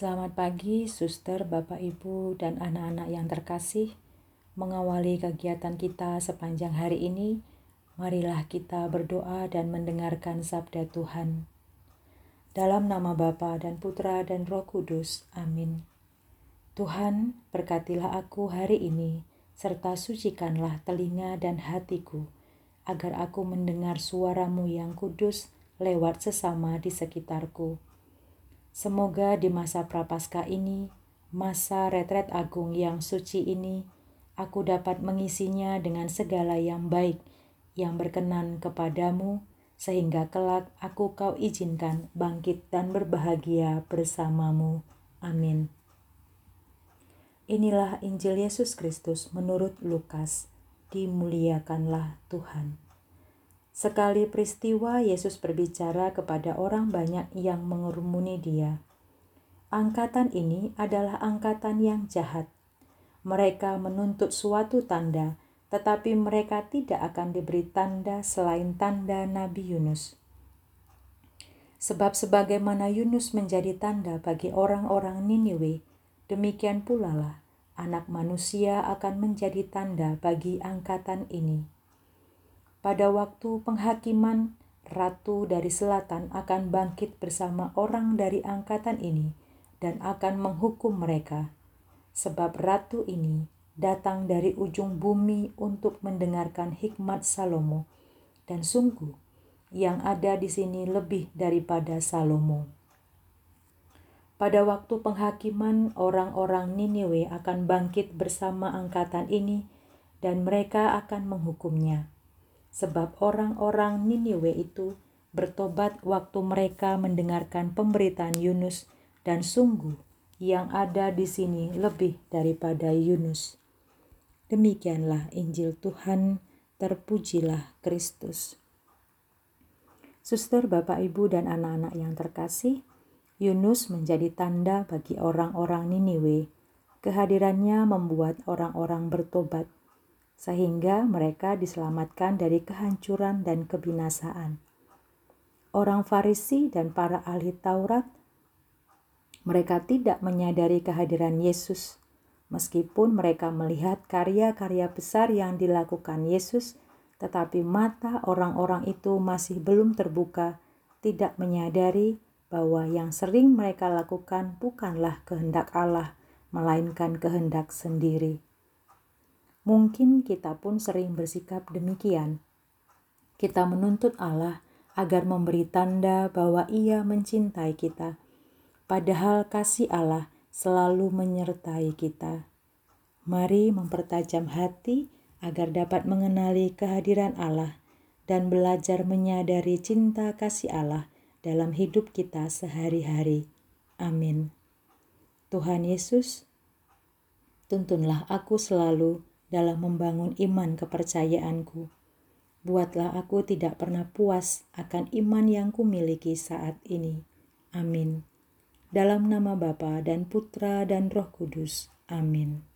Selamat pagi, suster, bapak, ibu, dan anak-anak yang terkasih. Mengawali kegiatan kita sepanjang hari ini, marilah kita berdoa dan mendengarkan sabda Tuhan. Dalam nama Bapa dan Putra dan Roh Kudus, amin. Tuhan, berkatilah aku hari ini, serta sucikanlah telinga dan hatiku, agar aku mendengar suaramu yang kudus lewat sesama di sekitarku Semoga di masa prapaskah ini, masa retret agung yang suci ini, aku dapat mengisinya dengan segala yang baik, yang berkenan kepadamu, sehingga kelak aku kau izinkan bangkit dan berbahagia bersamamu. Amin. Inilah Injil Yesus Kristus menurut Lukas. Dimuliakanlah Tuhan. Sekali peristiwa Yesus berbicara kepada orang banyak yang mengerumuni dia. Angkatan ini adalah angkatan yang jahat. Mereka menuntut suatu tanda, tetapi mereka tidak akan diberi tanda selain tanda Nabi Yunus. Sebab sebagaimana Yunus menjadi tanda bagi orang-orang Niniwe, demikian pula lah anak manusia akan menjadi tanda bagi angkatan ini. Pada waktu penghakiman, ratu dari selatan akan bangkit bersama orang dari angkatan ini dan akan menghukum mereka. Sebab ratu ini datang dari ujung bumi untuk mendengarkan hikmat Salomo, dan sungguh yang ada di sini lebih daripada Salomo. Pada waktu penghakiman, orang-orang Niniwe akan bangkit bersama angkatan ini, dan mereka akan menghukumnya sebab orang-orang Niniwe itu bertobat waktu mereka mendengarkan pemberitaan Yunus dan sungguh yang ada di sini lebih daripada Yunus. Demikianlah Injil Tuhan, terpujilah Kristus. Suster, Bapak, Ibu, dan anak-anak yang terkasih, Yunus menjadi tanda bagi orang-orang Niniwe. Kehadirannya membuat orang-orang bertobat sehingga mereka diselamatkan dari kehancuran dan kebinasaan. Orang Farisi dan para ahli Taurat, mereka tidak menyadari kehadiran Yesus, meskipun mereka melihat karya-karya besar yang dilakukan Yesus, tetapi mata orang-orang itu masih belum terbuka, tidak menyadari bahwa yang sering mereka lakukan bukanlah kehendak Allah, melainkan kehendak sendiri. Mungkin kita pun sering bersikap demikian. Kita menuntut Allah agar memberi tanda bahwa Ia mencintai kita, padahal kasih Allah selalu menyertai kita. Mari mempertajam hati agar dapat mengenali kehadiran Allah dan belajar menyadari cinta kasih Allah dalam hidup kita sehari-hari. Amin. Tuhan Yesus, tuntunlah aku selalu dalam membangun iman kepercayaanku. Buatlah aku tidak pernah puas akan iman yang kumiliki saat ini. Amin. Dalam nama Bapa dan Putra dan Roh Kudus. Amin.